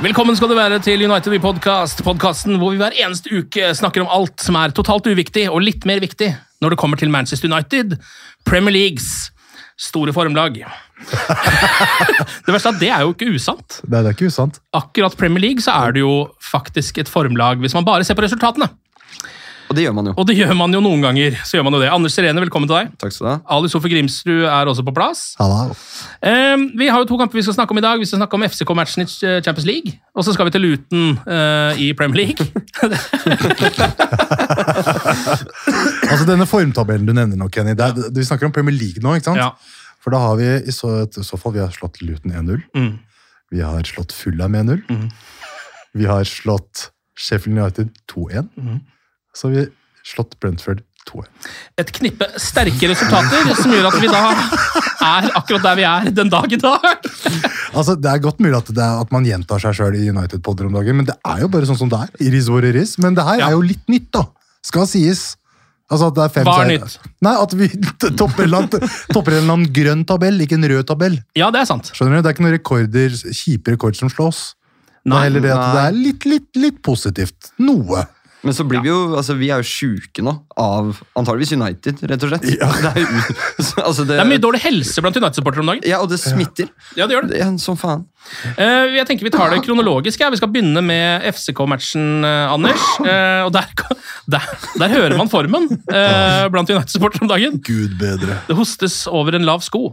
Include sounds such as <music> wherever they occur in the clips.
Velkommen skal du være til United We Podcast, podkasten hvor vi hver eneste uke snakker om alt som er totalt uviktig og litt mer viktig når det kommer til Manchester United, Premier Leagues store formlag. <laughs> det verste er at det er jo ikke usant. Er, det er ikke usant. Akkurat Premier League så er det jo faktisk et formlag hvis man bare ser på resultatene. Og det gjør man jo. Og det gjør man jo noen ganger. så gjør man jo det. Anders Serene, velkommen til deg. Takk skal du ha. Ali Sofie Grimsrud er også på plass. Hallo. Um, vi har jo to kamper vi skal snakke om i dag. Vi skal snakke om FCK-matchen i Champions League. Og så skal vi til Luton uh, i Premier League. <laughs> Altså, denne formtabellen du nevner nå, Kenny, det er, vi snakker om Premier League nå, ikke sant? Ja. For da har vi i så, så fall vi har slått Luton 1-0. Mm. Vi har slått Fulla med 1-0. Mm. Vi har slått Sheffield United 2-1. Mhm. Så har vi slått Brentford 2-1. Et knippe sterke resultater som gjør at vi da er akkurat der vi er den dag i dag. Altså, Det er godt mulig at, det er, at man gjentar seg sjøl i United-podder om dagen, men det er jo bare sånn som det er. Iris is iris. Men det her Ja. er jo litt nytt, da. Skal sies. Altså at det er fem Hva er nytt? Nei, At vi <laughs> topper annen- topper en eller annen grønn tabell, ikke en rød tabell. Ja, det er sant. Skjønner du? Det er ikke noen rekorder, kjipe rekord som slås. Det er heller det at nei. det er litt, litt, litt positivt. Noe. Men så blir vi jo altså vi er jo sjuke nå av antageligvis United, rett og slett. <laughs> Det er, jo, <laughs> altså det, Det er mye dårlig helse blant United-supportere om dagen. Ja, og det smitter. Ja, det gjør det. Er som faen. Eh, jeg tenker Vi tar det kronologisk. Ja. Vi skal begynne med FCK-matchen, eh, Anders. Eh, og der, der, der hører man formen eh, blant United-supportere om dagen. Gud bedre. Det hostes over en lav sko.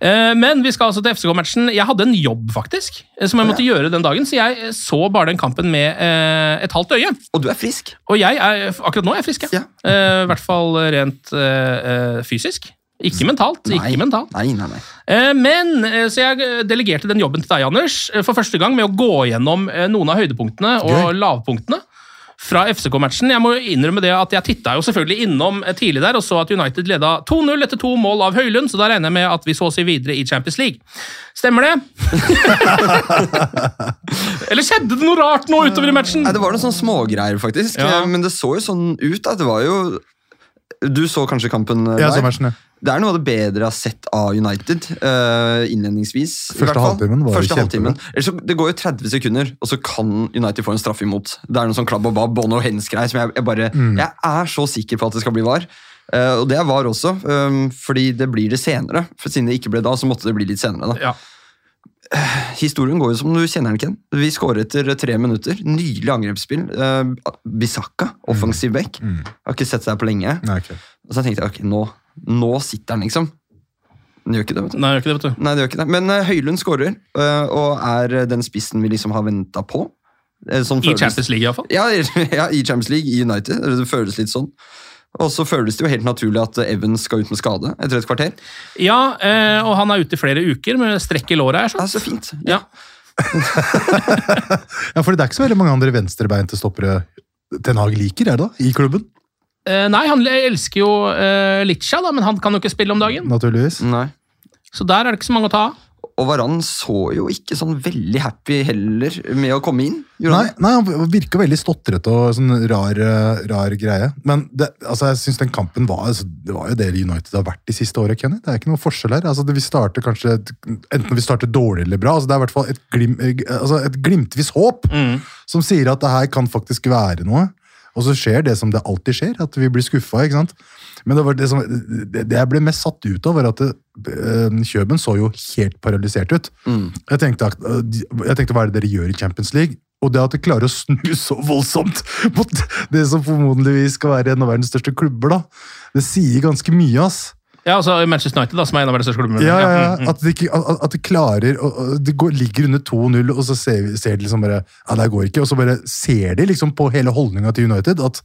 Eh, Men vi skal altså til FCK-matchen. Jeg hadde en jobb faktisk, eh, som jeg måtte gjøre den dagen, så jeg så bare den kampen med eh, et halvt øye. Og du er frisk. Og jeg er, akkurat nå er jeg frisk, ja. Ja. Eh, I hvert fall rent eh, eh, fysisk. Ikke mentalt. Nei. ikke mentalt. Nei, nei, nei. Eh, Men, eh, Så jeg delegerte den jobben til deg, Anders, eh, for første gang med å gå gjennom eh, noen av høydepunktene og Gøy. lavpunktene fra FCK-matchen. Jeg må jo innrømme det at jeg titta jo selvfølgelig innom eh, tidlig der og så at United leda 2-0 etter to mål av Høylund, så da regner jeg med at vi så oss videre i Champions League. Stemmer det? <laughs> Eller skjedde det noe rart nå utover i matchen? Nei, Det var noen sånne smågreier, faktisk. Ja. Eh, Men det så jo sånn ut. da. Det var jo Du så kanskje kampen der? Jeg så matchen, ja. Det er noe av det bedre jeg har sett av United uh, innledningsvis. i Første halvtimen var Første halvtimen. det går jo 30 sekunder, og så kan United få en straff imot. Det er noe sånn klabb og babb og noe hens-greier som jeg, jeg bare Mm. Jeg er så sikker på at det skal bli var. Uh, og det er var også, um, fordi det blir det senere. For Siden det ikke ble da, så måtte det bli litt senere. da. Ja. Historien går jo som du kjenner den, Ken. Vi skårer etter tre minutter. Nydelig angrepsspill. Uh, Bisakka, offensiv back. Mm. Har ikke sett seg på lenge. Nei, ok. Og så tenkte jeg ok, nå, nå sitter han, liksom. Den gjør ikke det, vet du. Nei, gjør ikke det, vet du. Nei, det gjør ikke det. Men uh, Høylund skårer, uh, og er den spissen vi liksom har venta på. Eh, som I føles- Champions League, iallfall. Ja, <laughs> ja, i Champions League, i United. Det føles litt sånn. Og så føles det jo helt naturlig at Evans skal ut med skade etter et kvarter. Ja, eh, og han er ute i flere uker med strekk i låret. her, Ja, så fint. Ja. <laughs> Ja, for det er ikke så veldig mange andre venstrebeinte stoppere Ten Hag liker, er det da? I klubben, Eh, nei, han elsker jo uh, Litcha, da, men han kan jo ikke spille om dagen. naturligvis. Nei. Så der er det ikke så mange å ta av. og Varan så jo ikke sånn veldig happy heller med å komme inn. Nei, nei, han virka veldig stotrete og sånn rar, eh, rar greie. Men det, altså, jeg synes den kampen var altså, Det var jo det United har vært de siste åra, Kenny. Det er ikke noe forskjell her. Altså, det, vi starter kanskje Enten vi starter dårlig eller bra. Altså, det er i hvert fall et, glim, eh, altså, et glimtvis håp som sier at det her kan faktisk være noe. Og så skjer det som det alltid skjer, at vi blir skuffa. Men det, var det, som, det, jeg ble mest satt ut av, var at eh, Kjøben så jo helt paralysert ut. Jeg, tenkte, eh, jeg tenkte hva er det dere gjør i Champions League? Og det at de klarer å snu så voldsomt mot det som formodentligvis skal være en av verdens største klubber, da, det sier ganske mye, ass. Ja, altså Manchester United, da, som er en av verdens største klubber. Ja, ja, ja. Mm, mm. At, de, ikke- at, at de klarer og, Det går, ligger under 2-0, og så ser, ser de liksom bare Ja, det går ikke. Og så bare ser de liksom på hele holdninga til United at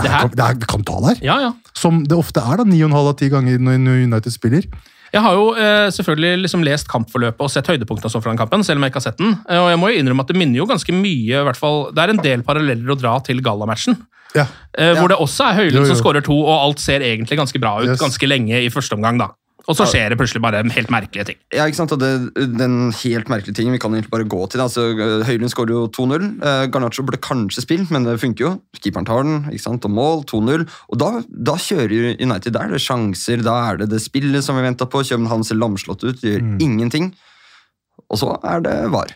det, her, det, her, det kan ta der. Ja, ja. Som det ofte er, da. 9,5 av 10 ganger når United spiller. Jeg har jo eh, selvfølgelig liksom lest kampforløpet og sett høydepunktene og fra den kampen, selv om jeg ikke har sett den. Eh, og jeg må jo innrømme at det minner jo ganske mye, i hvert fall, Det er en del paralleller å dra til gallamatchen. Ja. Eh, Hvor det også er Høylund som skårer to, og alt ser egentlig ganske bra ut Yes. ganske lenge i første omgang. da. Og så skjer det plutselig bare helt merkelige ting. Ja, ikke sant? Og det, Den helt merkelige tingen vi kan egentlig bare gå til. da. Altså, Høylund skårer jo 2-0. Eh, Garnaccio burde kanskje spilt, men det funker jo. Keeperen tar den, ikke sant? og mål. 2-0. Og da, da kjører United United der. Det er sjanser, da er det det spillet som vi venta på. København ser lamslått ut, gjør Mm. ingenting. Og så er det VAR.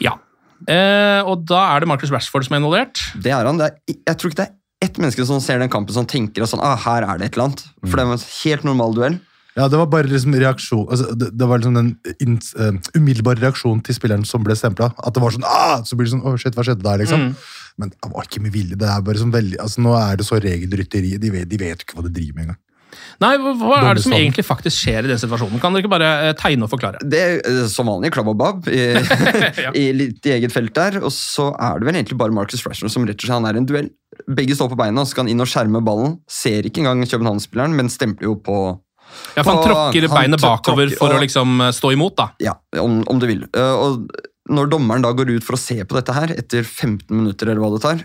Ja. Eh, og da er det Marcus Rashford som er involvert. Det er han. Det er, jeg tror ikke det er ett menneske som ser den kampen som tenker at sånn, ah, her er det et eller annet. For det var en helt normal duell. Ja, det var bare liksom reaksjon altså, det, det var liksom den eh, umiddelbare reaksjonen til spilleren som ble stempla. At det var sånn ah! Så blir det sånn Å, shit, hva skjedde der, liksom? Men det var ikke med vilje. Det er bare sånn veldig altså, Nå er det så regelrytteri. De vet, de vet ikke hva de driver med engang. Nei, hva, er det som egentlig faktisk skjer i den situasjonen? Kan dere ikke bare eh, tegne og forklare? Det er eh, som vanlig klabb og babb i, <laughs> <laughs> i litt i eget felt der. Og så er det vel egentlig bare Marcus Rashford som rett og slett han er i en duell. Begge står på beina, og så skal han inn og skjerme ballen. Ser ikke engang København-spilleren, men stempler jo på Ja, for Han på- tråkker beinet bakover for for å liksom eh, stå imot, da. Ja, om, om du vil. Og når dommeren da går ut for å se på dette her, etter 15 minutter eller hva det tar,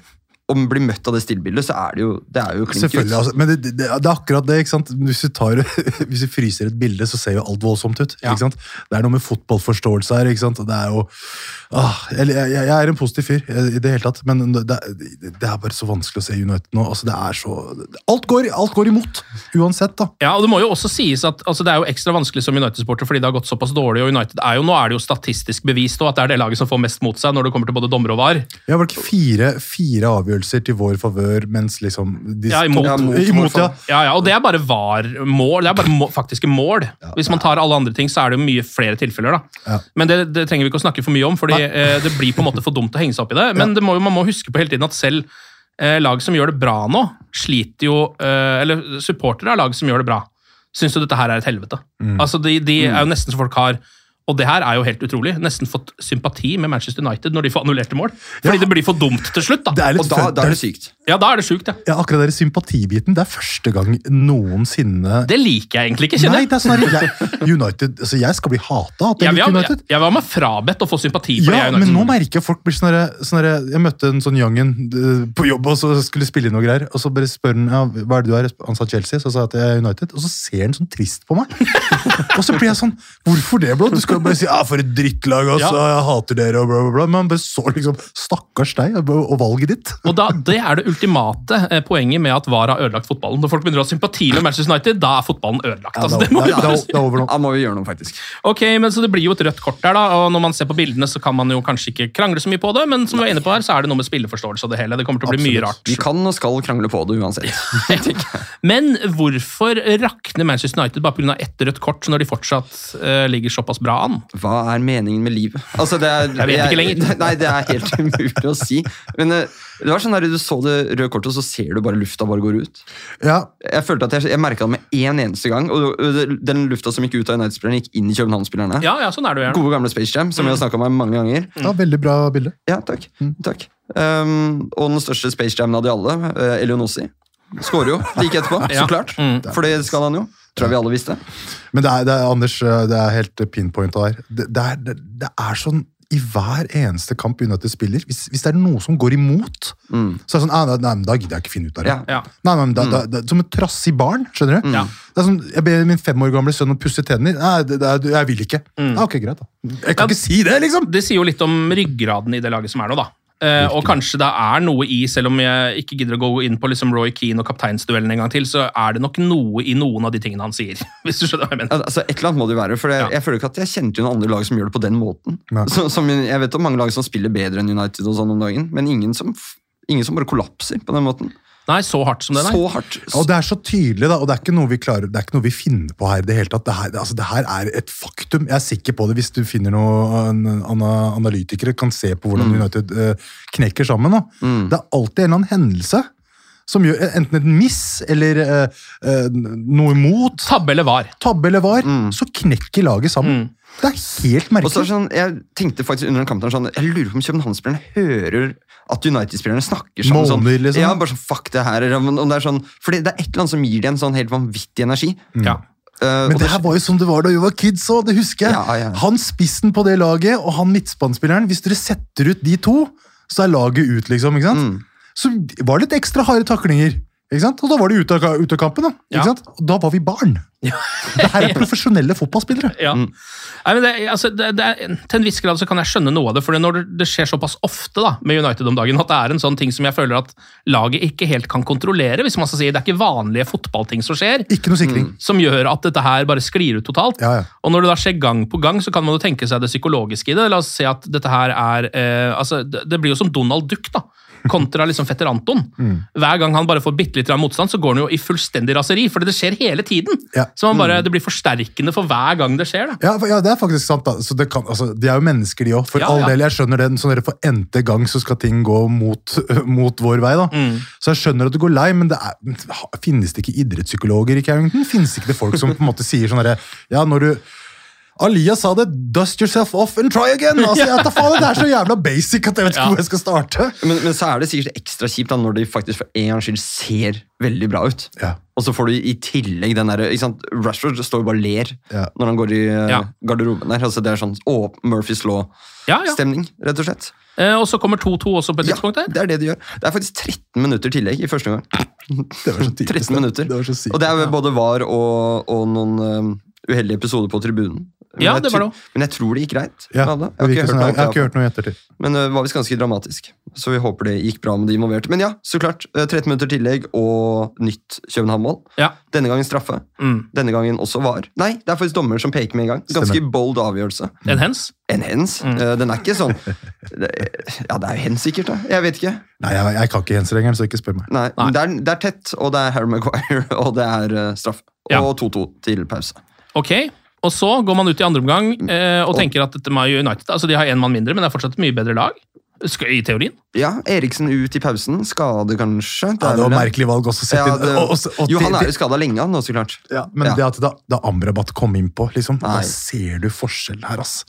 og blir møtt av det stillbildet, så er det jo, det er jo. Selvfølgelig, altså, Men det, det, det er akkurat det. ikke sant? Hvis du, tar, <laughs> hvis du fryser et bilde, så ser jo alt voldsomt ut. Ja. ikke sant? Det er noe med fotballforståelse her. ikke sant? Det er jo ah, jeg, jeg, jeg er en positiv fyr eh, i det hele tatt, men det, det, det er bare så vanskelig å se United nå. altså det er så, Alt går, alt går imot, uansett. da. Ja, og Det må jo også sies at altså, det er jo ekstra vanskelig som United-sporter fordi det har gått såpass dårlig. og United er jo, Nå er det jo statistisk bevist også at det er det laget som får mest mot seg når det kommer til både dommer og var. Ja, vel ikke fire, fire avgjørelser til vår favør, mens liksom de Ja, imot. Ja, mot imot, ja. Ja, ja, og det er bare var-mål. Det er bare må, faktiske mål. Hvis man tar alle andre ting, så er det jo mye flere tilfeller. da. Ja. Men det, det trenger vi ikke å snakke for mye om, fordi eh, det blir på en måte for dumt å henge seg opp i det. Men det må, man må huske på hele tiden at selv eh, lag som gjør det bra nå, sliter jo eh, Eller supportere av lag som gjør det bra, syns jo dette her er et helvete. Mm. Altså, De, de er jo nesten så folk har og det her er jo helt utrolig. Nesten fått sympati med Manchester United når de får annullerte mål. Fordi Ja. det blir for dumt til slutt. da. Det er litt Og da, da er det det sykt. Ja, da er det sjukt, ja. Ja, akkurat den sympatibiten. Det er første gang noensinne Det liker jeg egentlig ikke, kjenner Nei, det er sånn her, jeg, United, altså jeg skal bli hata at jeg ja, liker jeg, United. jeg var meg frabedt å få sympati for Ja, det. men nå merker jeg folk blir sånn herre- sånn Jeg møtte en sånn youngen eh, på jobb og så skulle spille inn noe greier. Og så bare spør han ja, hva er det du er. Han sa Chelsea, så sa jeg at jeg er United. Og så ser han sånn trist på meg. <laughs> og så blir jeg sånn Hvorfor det, blå? Du skal jo bare si ja, for et drittlag, altså. Jeg hater dere, og bla, bla, bla. Men bare så liksom Stakkars deg og og valget ditt. Og da, Det er det ultimate eh, poenget med at VAR har ødelagt fotballen. Når folk begynner å ha sympati med Manchester United, da er fotballen ødelagt. Ja, altså, da- det må da- vi bare da- si. det er over nå. Da må vi gjøre noe, faktisk. Ok, men så Det blir jo et rødt kort der, da, og når man ser på bildene, så kan man jo kanskje ikke krangle så mye på det, men som vi var inne på her, så er det noe med spilleforståelse og det hele. Det kommer til å bli mye rart. Vi kan og skal krangle på det uansett. <laughs> Men hvorfor rakner Manchester United bare pga. ett rødt kort når de fortsatt uh, ligger såpass bra an? Hva er meningen med livet? Altså, det er, Jeg vet ikke lenger. <laughs> Nei, det er helt umulig å si. Men eh, det var sånn der, du så det røde kortet, og så ser du bare lufta bare går ut. Ja, Jeg følte at jeg, jeg merka det med én eneste gang. Og den lufta som gikk ut av United-spillerne, gikk inn i København-spillerne. Ja, ja, sånn er det jo gjerne. Gode gamle Space Jam, som vi har snakka om mange ganger. ja, veldig bra bilde. Ja, takk. takk. Um, og den største Space Jamen av de alle, uh, Elionossi, skårer jo like etterpå. <laughs> Ja. Så klart. Mm. For det skal han jo. Tror jeg vi alle visste. Men det er, det er Anders, det er helt pinpointa her. Det, det, er, det, det er sånn i hver eneste kamp United spiller, hvis, hvis det er noe som går imot, så er det sånn ah, nei, nei, men Da gidder jeg ikke finne ut av det. Ja. Ja. Nei, nei, men da, da, da, Som et trassig barn, skjønner du? Ja. Det er sånn, Jeg ber min fem år gamle sønn å pusse tennene. Nei, det, det, er- jeg vil ikke. Ja, ok, greit da. Jeg kan Ja. ikke si det, liksom! Det sier jo litt om ryggraden i det laget som er nå, da. Eh, og kanskje det er noe i, selv om jeg ikke gidder å gå inn på liksom Roy Keane og kapteinsduellen en gang til, så er det nok noe i noen av de tingene han sier. <laughs> Hvis du skjønner hva jeg mener. Altså, et eller annet må det jo være, for jeg, Ja. jeg føler ikke at jeg kjente noen andre lag som gjør det på den måten. Så, som, jeg vet om mange lag som spiller bedre enn United og sånn om dagen, men ingen som, ingen som bare kollapser på den måten. Nei, så hardt som det, nei. Så hardt. Og det er så tydelig, da, og det er ikke noe vi klarer, det er ikke noe vi finner på her. Det hele tatt. Det her, altså, det her er et faktum. Jeg er sikker på det. Hvis du finner noen an, analytikere kan se på hvordan United uh, knekker sammen. nå. Det er alltid en eller annen hendelse som gjør enten et miss eller uh, uh, noe imot, Tabbe eller var. tabbe eller var, så knekker laget sammen. Det er helt Og så er merkelig. det sånn, Jeg tenkte faktisk under den kampen sånn, jeg lurer på om København-spillerne hører at United-spillerne snakker sammen. sånn, Måner, liksom. Ja, bare sånn, fuck det her. om det er sånn, fordi det er et eller annet som gir dem en sånn helt vanvittig energi. Ja. Uh, Men det her var jo som det var da vi var kids òg, det husker jeg. Ja, ja. Han spissen på det laget og han midtspannspilleren, hvis dere setter ut de to, så er laget ut, liksom. ikke sant? Mm. Så var det litt ekstra harde taklinger. Ikke sant? Og da var de ute av, ute av kampen. da. Ja. Ikke sant? Og da var vi barn. <laughs> Det her er profesjonelle fotballspillere. Ja. Nei, men det, altså, det, det er, til en viss grad så kan jeg skjønne noe av det, for når det, skjer såpass ofte da, med United om dagen, at det er en sånn ting som jeg føler at laget ikke helt kan kontrollere. hvis man skal si Det er ikke vanlige fotballting som skjer, Ikke noe sikring. som gjør at dette her bare sklir ut totalt. Ja, ja. Og når det da skjer gang på gang, så kan man jo tenke seg det psykologiske i det. La oss si at dette her er eh, altså, det, det blir jo som Donald Duck, da. Kontra liksom fetter Anton. Mm. Hver gang han bare får bitte litt motstand, så går han jo i fullstendig raseri, fordi det skjer hele tiden. Ja. Så man bare, det blir forsterkende for hver gang det skjer. da. Ja, for- ja, det er faktisk sant. da. Så det kan, altså, de er jo mennesker, de òg. For all del, jeg skjønner det. Sånn For n-te gang så skal ting gå mot, <laughs> mot vår vei. da. Mm. Så jeg skjønner at du går lei, men det er, finnes det ikke idrettspsykologer i Carrington? Finnes det ikke det folk som på en måte sier sånn herre Ja, når du Alia sa det 'dust yourself off and try again'. <laughs> Altså, jeg faen, Det er så jævla basic at jeg vet ikke Ja. hvor jeg skal starte. Men, men så er det sikkert ekstra kjipt da, når de faktisk for en gangs skyld ser veldig bra ut. Ja. Og så får du i tillegg den derre Rashford står jo bare og ler Ja. når han går i eh, Ja. garderoben der. Altså, det er sånn å, Murphys Ja, ja. law-stemning, rett og slett. Eh, og så kommer 2-2 også på et tidspunkt der. det er det de gjør. Det er faktisk 13 minutter tillegg i første gang. <laughs> Det var så typisk, 13 minutter. Det var så sykt. Og det er både VAR og, og noen um, uheldige episoder på tribunen. Men Ja, jeg det var det Men jeg tror det gikk greit. ja, med alle. det virker sånn. noe Jeg har ikke hørt noe i ettertid. Men det var visst ganske dramatisk. Så vi håper det gikk bra med de involverte. Men ja, så klart. eh, 13 minutter tillegg og nytt København-mål. Ja. Denne gangen straffe. Mm. Denne gangen også var. Nei, det er faktisk dommer som peker med en gang. Ganske Stemmer. bold avgjørelse. En hens. En hens. Mm. Eh, Den er ikke sånn Ja, det er jo hens sikkert, da. Jeg vet ikke. Nei, jeg, jeg kan ikke hensregelen, så ikke spør meg. Nei, Nei. Det, er, det er tett, og det er Harry Maguire, <laughs> og det er eh, straffe. Ja. Og 2-2 til pause. Ok, og så går man ut i andre omgang eh, og tenker at dette med United altså de har én mann mindre, men det er fortsatt et mye bedre lag. I teorien. Ja, Eriksen ut i pausen. Skade, kanskje. Ja, er det var merkelig valg også. Sett Ja, det, og- og- og jo, han er jo skada lenge, han også, klart. Ja, men Ja. det at da, da Amrabat kom innpå, liksom, da ser du forskjell her, ass.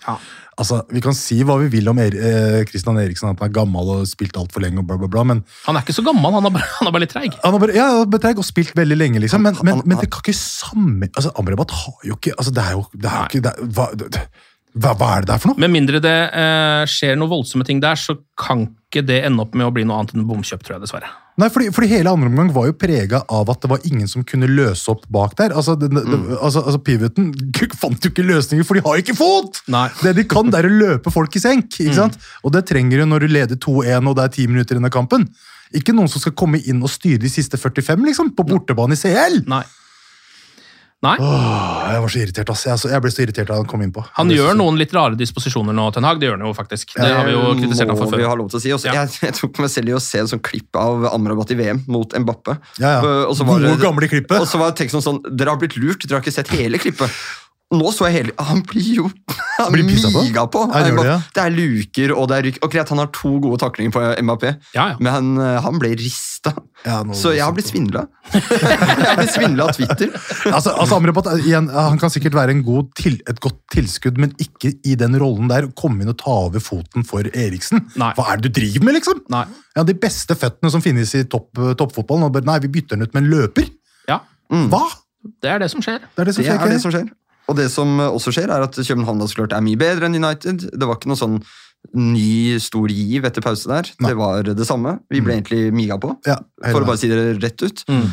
Altså, Vi kan si hva vi vil om er, eh, Christian Eriksen, at han er gammel og spilt altfor lenge, og bla, bla, bla, men Han er ikke så gammel, han er bare, han er bare litt treig. han har bare, ja, betreig og spilt veldig lenge, liksom. Men, men, men det kan ikke samme altså Amrabat har jo ikke altså Det er jo, det er jo ikke det er, hva, det, hva, hva er det der for noe? Med mindre det eh, skjer noen voldsomme ting der, så kan ikke det ende opp med å bli noe annet enn bomkjøp, tror jeg dessverre. Nei, fordi, fordi hele andre omgang var jo prega av at det var ingen som kunne løse opp bak der. Altså, det, det, Mm. altså, altså Pivoten <laughs> fant jo ikke løsninger, for de har ikke fot! Nei. Det de kan, det er å løpe folk i senk. ikke sant? Og det trenger du når du leder 2-1 og det er ti minutter inn av kampen. Ikke noen som skal komme inn og styre de siste 45, liksom, på bortebane i CL. Nei. Nei. Åh, jeg var så irritert, ass. Jeg, så- jeg ble så irritert da han kom innpå. Han gjør så- noen litt rare disposisjoner nå, Ten Hag. Det gjør han jo faktisk. Det har vi jo kritisert ham for før. vi før. ha lov til å si. Også, Ja. jeg, jeg tok meg selv i å se en sånn klipp av Amrabat i VM mot Mbappe. Ja, ja. Uh, og så var Gode, det- gamle klippet. Og så var teksten sånn Dere har blitt lurt, dere har ikke sett hele klippet. <laughs> Nå så jeg hele Han blir jo Han Blir miga på? på. Jeg, det, ja. det er luker, og det er rykk. Og greit, han har to gode taklinger på MAP, Ja, ja. men han, han ble rista. Ja, Så <laughs> jeg har blitt svindla. jeg har blitt svindla av Twitter. altså, altså Amrabat igjen, han kan sikkert være en god til, et godt tilskudd, men ikke i den rollen der. Komme inn og ta over foten for Eriksen. Nei. Hva er det du driver med, liksom? Nei. Ja, De beste føttene som finnes i topp, toppfotballen. og bare, Nei, vi bytter den ut med en løper. Ja, Hva? det er det som skjer. Det er det som Det skjer. er det som skjer. Og det som også skjer, er at København da så klart er mye bedre enn United. Det var ikke noe sånn ny stor giv etter pause der. Det var det samme. Vi ble egentlig miga på, Ja, for å bare si det rett ut. Mm.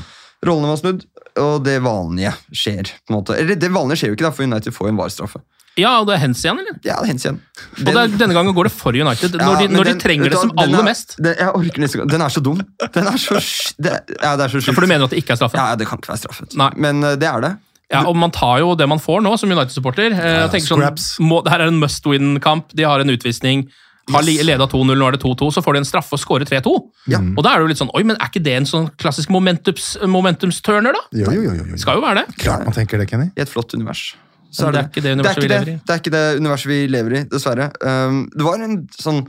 Rollene var snudd, og det vanlige skjer. på en måte. Eller det vanlige skjer jo ikke, da, for United får en VAR-straffe. Ja, og det er hens igjen, eller? Ja, det er hens igjen. Og det er, denne gangen går det for United, Ja, når de, når den, de trenger det som hva, aller er- mest. Det, jeg orker nesten ikke. Den er så dum. Den er så, <laughs> det, ja, det er så Ja. For du mener at det ikke er straffe? Ja, det kan ikke være straffet. Nei. Men eh, det er det. Ja, og Man tar jo det man får nå, som United-supporter. Ja, jeg tenker sånn, må, det her er en must win-kamp. De har en utvisning. Har Yes. leda 2-0, nå er det 2-2. Så får de en straffe og scorer 3-2. Ja. Og da er det jo litt sånn Oi, men er ikke det en sånn klassisk momentums, momentumsturner, da? Jo, jo, jo, jo, jo. Skal jo være det. Klart man tenker det, Kenny. I et flott univers. Det er ikke det universet vi det er ikke lever i. det. Det er ikke det universet vi lever i, dessverre. Um, det var en sånn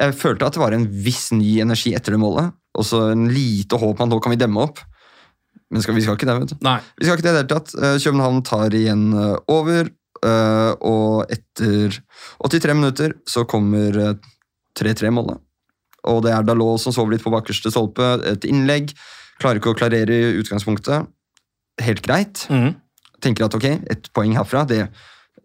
Jeg følte at det var en viss ny energi etter det målet. Og så en lite håp om at nå kan vi demme opp. Men skal, vi skal ikke det, vet du. Nei. Vi skal ikke det i det hele tatt. Eh, København tar igjen eh, over, eh, og etter 83 minutter så kommer eh, 3-3-målet. Og det er Dalot som sover litt på bakerste stolpe. Et innlegg. Klarer ikke å klarere i utgangspunktet. Helt greit. Mm. Tenker at ok, ett poeng herfra, det,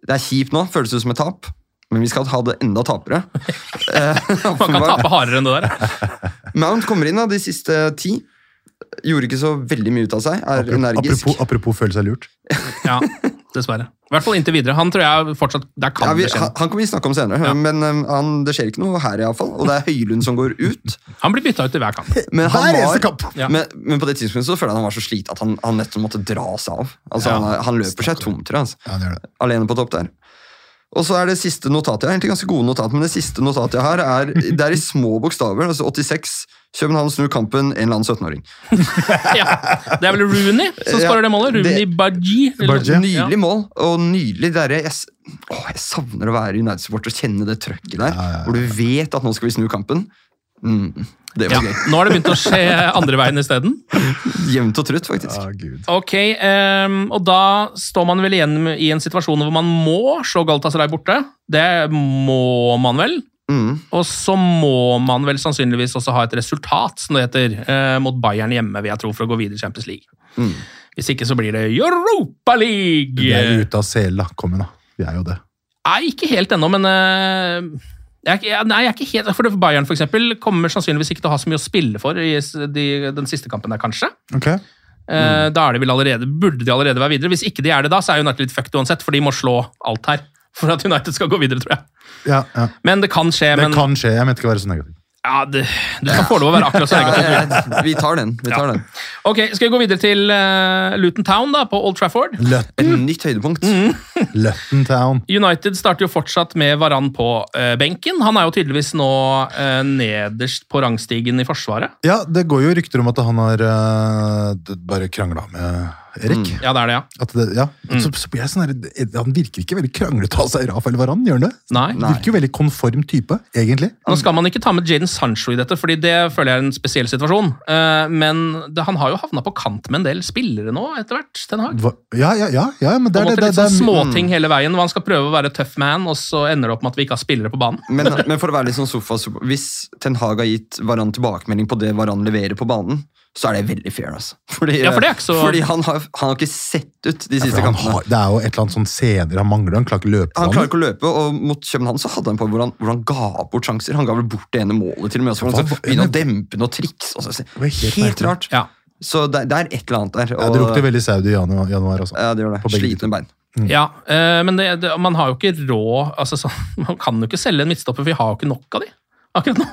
det er kjipt nå. Føles ut som et tap. Men vi skal ha det enda tapere. <laughs> <laughs> Man kan tape hardere enn det der. Mount kommer inn da, de siste ti. Gjorde ikke så veldig mye ut av seg. Er energisk. Apropos, apropos føle seg lurt. <laughs> Ja, dessverre. I hvert fall inntil videre. Han tror jeg fortsatt Der kan Ja, vi, det skje. han, han kan vi snakke om senere, men um, han, det skjer ikke noe her, iallfall. Og det er Høylund som går ut. <laughs> Han blir bytta ut i hver kamp. <laughs> Men, han Hver var, kamp! Ja. men, men på det tidspunktet så føler jeg han var så sliten at han, han nettopp måtte dra seg av. Altså, Ja. han, han løper seg tom, tror jeg. Altså. Ja. Alene på topp der. Og så er det siste notatet jeg har. Egentlig ganske gode notat, men det siste notatet jeg har, er, det er i <laughs> små bokstaver. altså 86. København snur kampen, en eller annen 17-åring. <laughs> Ja. Det er vel Rooney som Ja, det målet? Rooney Baji. Nydelig mål, og nydelig der jeg, å, åh, jeg savner å være United-supporter og kjenne det trøkket der. Ja, ja, ja. Hvor du vet at nå skal vi snu kampen. Mm, det Ja. gøy. Nå har det begynt å skje andre veien isteden. Jevnt og trutt, faktisk. Ah, gud. Ok, um, og da står man vel igjen i en situasjon hvor man må slå Galatasaray borte. Det må man vel. Mm. Og så må man vel sannsynligvis også ha et resultat, som det heter, eh, mot Bayern hjemme, vil jeg tro, for å gå videre i Champions League. Mm. Hvis ikke så blir det Europa League! Vi er jo ute av sela. Kom igjen, da. Vi er jo det. Nei, ikke helt ennå, men eh, jeg jeg- nei, jeg er ikke helt, for Bayern for eksempel, kommer sannsynligvis ikke til å ha så mye å spille for i de, den siste kampen der, kanskje. Ok. Mm. Da er de vel allerede, burde de allerede være videre. Hvis ikke de er det da, så er United litt fucked uansett, for de må slå alt her for at United skal gå videre, tror jeg. Ja, ja. Men det kan skje. Det men kan skje. Jeg mente ikke å være så negativ. Ja, det, du skal få lov å være akkurat så negativ. ja, ja. vi tar den. vi tar den. Ok, Skal vi gå videre til uh, Luton Town da, på Old Trafford? Et nytt høydepunkt. Luton Town. United starter jo fortsatt med Varan på uh, benken. Han er jo tydeligvis nå uh, nederst på rangstigen i Forsvaret. Ja, det går jo rykter om at han har bare krangla med Erik. Ja, det er det, ja. At det, ja. Så, så blir jeg sånn her, Han virker ikke veldig kranglete av seg, Rafael Varan. Gjør han det? Nei. Han Virker jo veldig konform type, egentlig. Nå skal man ikke ta med Jaden Sancho i dette, fordi det føler jeg er en spesiell situasjon. Uh, men det, han har jo havna på kant med en del spillere nå, etter hvert. Ten Hag. Ja, ja, ja, ja, men det er måte det. litt det, det, sånn småting hele veien, hvor han skal prøve å være tøff man, og så ender det opp med at vi ikke har spillere på banen. Men, men for å være litt sånn sofa, hvis Ten Hag har gitt Varan tilbakemelding på det Varan leverer på banen, så er det veldig fair. altså. Fordi, Ja, for det er ikke så- fordi han, har, han har ikke sett ut de Ja, siste kampene. har, det er jo et eller annet sånn senere han mangler. Han klarer ikke å løpe. Han klarer ikke å løpe, og mot København så hadde han på hvor han, hvor han ga bort sjanser. Han ga vel bort det ene målet til og med. og Så han begynne å dempe noe triks. Altså. helt helt rart. Ja. Så det, det er et eller annet der. Ja, det lukter veldig Saudi i januar, januar også. Ja, det gjør det. Slitne bein. Ja, øh, men det, det, man har jo ikke råd altså, så, <laughs> Man kan jo ikke selge en midtstopper, for vi har jo ikke nok av de akkurat nå.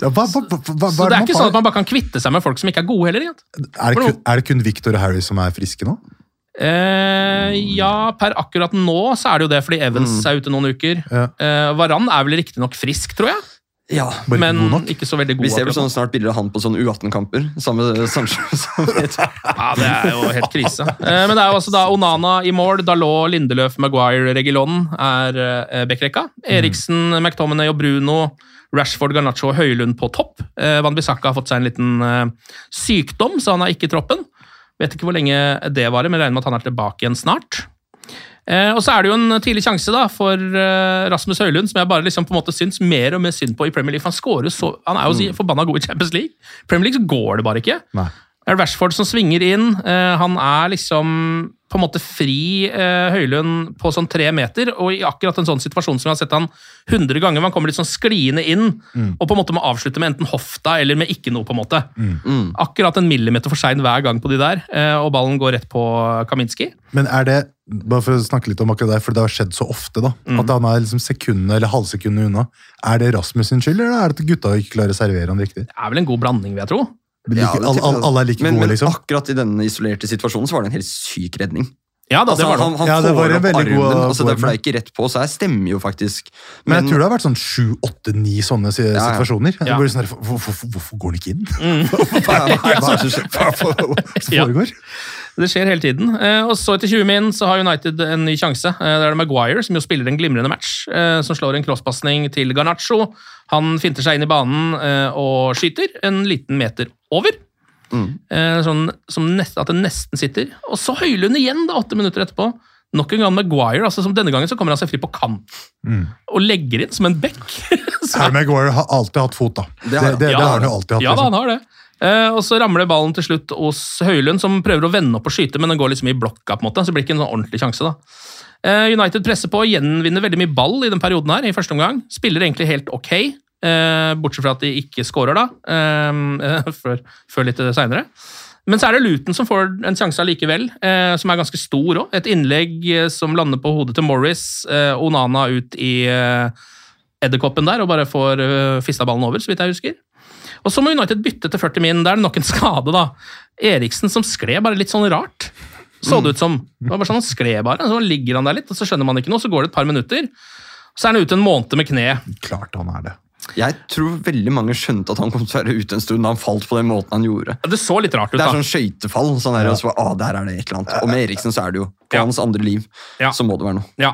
Ja, hva, hva, hva, Så det er ikke sånn at man bare kan kvitte seg med folk som ikke er gode heller. Er, det kun, er det kun Victor og Harry som er friske nå? Eh, ja, per akkurat nå så er det jo det, fordi Evans er ute noen uker. Ja. Eh, Varan er vel riktignok frisk, tror jeg, Ja. Bare men ikke god nok? ikke så veldig god. Vi ser vel sånn snart bilder av han på sånn U18-kamper. Samme Sancho <laughs> Ja, det er jo helt krise. Eh, Men det er jo altså da Onana i mål, Dalot, Lindeløf, Maguire, Regilon er eh, backrekka. Eriksen, McTominay og Bruno, Rashford, Garnaccio og Høylund på topp. Eh, Van Bissaka har fått seg en liten eh, sykdom, så han er ikke i troppen. Vet ikke hvor lenge det varer, men regner med at han er tilbake igjen snart. Eh, og så er det jo en tidlig sjanse da for eh, Rasmus Høylund, som jeg bare liksom på en måte syns mer og mer synd på i Premier League. Han scorer så, han er jo så forbanna god i Champions League. Premier League så går det bare ikke. Nei. Det er Rashford som svinger inn. Eh, han er liksom på en måte fri eh, Høylund på sånn tre meter, og i akkurat en sånn situasjon som vi har sett han 100 ganger, hvor han kommer litt sånn skliende inn, og på en måte må avslutte med enten hofta eller med ikke noe, på en måte. Akkurat en millimeter for sein hver gang på de der, eh, og ballen går rett på Kaminski. Men er det, bare for å snakke litt om akkurat det, for det har skjedd så ofte, da, Mm. at han er liksom sekundene eller halvsekundene unna. Er det Rasmus sin skyld, eller er det at gutta ikke klarer å servere han riktig? Det er vel en god blanding, vil jeg tro. Like, Ja, det alle, alle er like men, gode, men liksom? akkurat i denne isolerte situasjonen så var det en helt syk redning. Ja, da, Altså, det var det. han han Ja, det var får en opp veldig armen, god- altså, det, er ikke rett på, så her stemmer jo faktisk. Men jeg tror det har vært sånn sju, åtte, ni sånne si- ja. situasjoner. Ja. Er sånn, her, hvorfor, hvorfor går han ikke inn? hva, <laughs> hva, hva er det som? <laughs> Hva hva som Ja. foregår? Det skjer hele tiden. Eh, og så etter 20 min så har United en ny sjanse. Eh, det er det Maguire som jo spiller en glimrende match, eh, som slår en crosspasning til Garnaccio. Han finter seg inn i banen eh, og skyter en liten meter over. Mm. sånn som nest, at det nesten sitter. Og så Høylund igjen, da, åtte minutter etterpå. Nok en gang Maguire. altså som Denne gangen så kommer han seg fri på kant og legger inn som en bekk. <laughs> <laughs> Maguire har alltid hatt fot, da. Det, Det det, han. det, har han jo alltid hatt. Ja, da, liksom. han har det. Eh, og så ramler ballen til slutt hos Høylund, som prøver å vende opp og skyte, men den går liksom i blokka, på en måte, så det blir ikke en sånn ordentlig sjanse. da. Eh, United presser på og gjenvinner veldig mye ball i den perioden her, i første omgang. Spiller egentlig helt ok, eh, bortsett fra at de ikke scorer, da, <laughs> før, før litt seinere. Men så er det Luton som får en sjanse allikevel, som er ganske stor òg. Et innlegg som lander på hodet til Morris. Onana ut i eh, edderkoppen der og bare får eh, fista ballen over, så vidt jeg husker. Og så må United bytte til 40 min. Da er det nok en skade, da. Eriksen som skled bare litt sånn rart. Så det ut som. Det var bare sånn Han skled bare, så ligger han der litt, og så skjønner man ikke noe, så går det et par minutter. Så er han ute en måned med kne. Klart han er det. Jeg tror veldig mange skjønte at han kom til å være ute en stund da han falt på den måten han gjorde. Det så litt rart ut, da. Det er sånn skøytefall. Sånn der, og så, ah, der er det et eller annet. Og med Eriksen så er det jo på Ja. hans andre liv. Ja. Så må det være noe. Ja.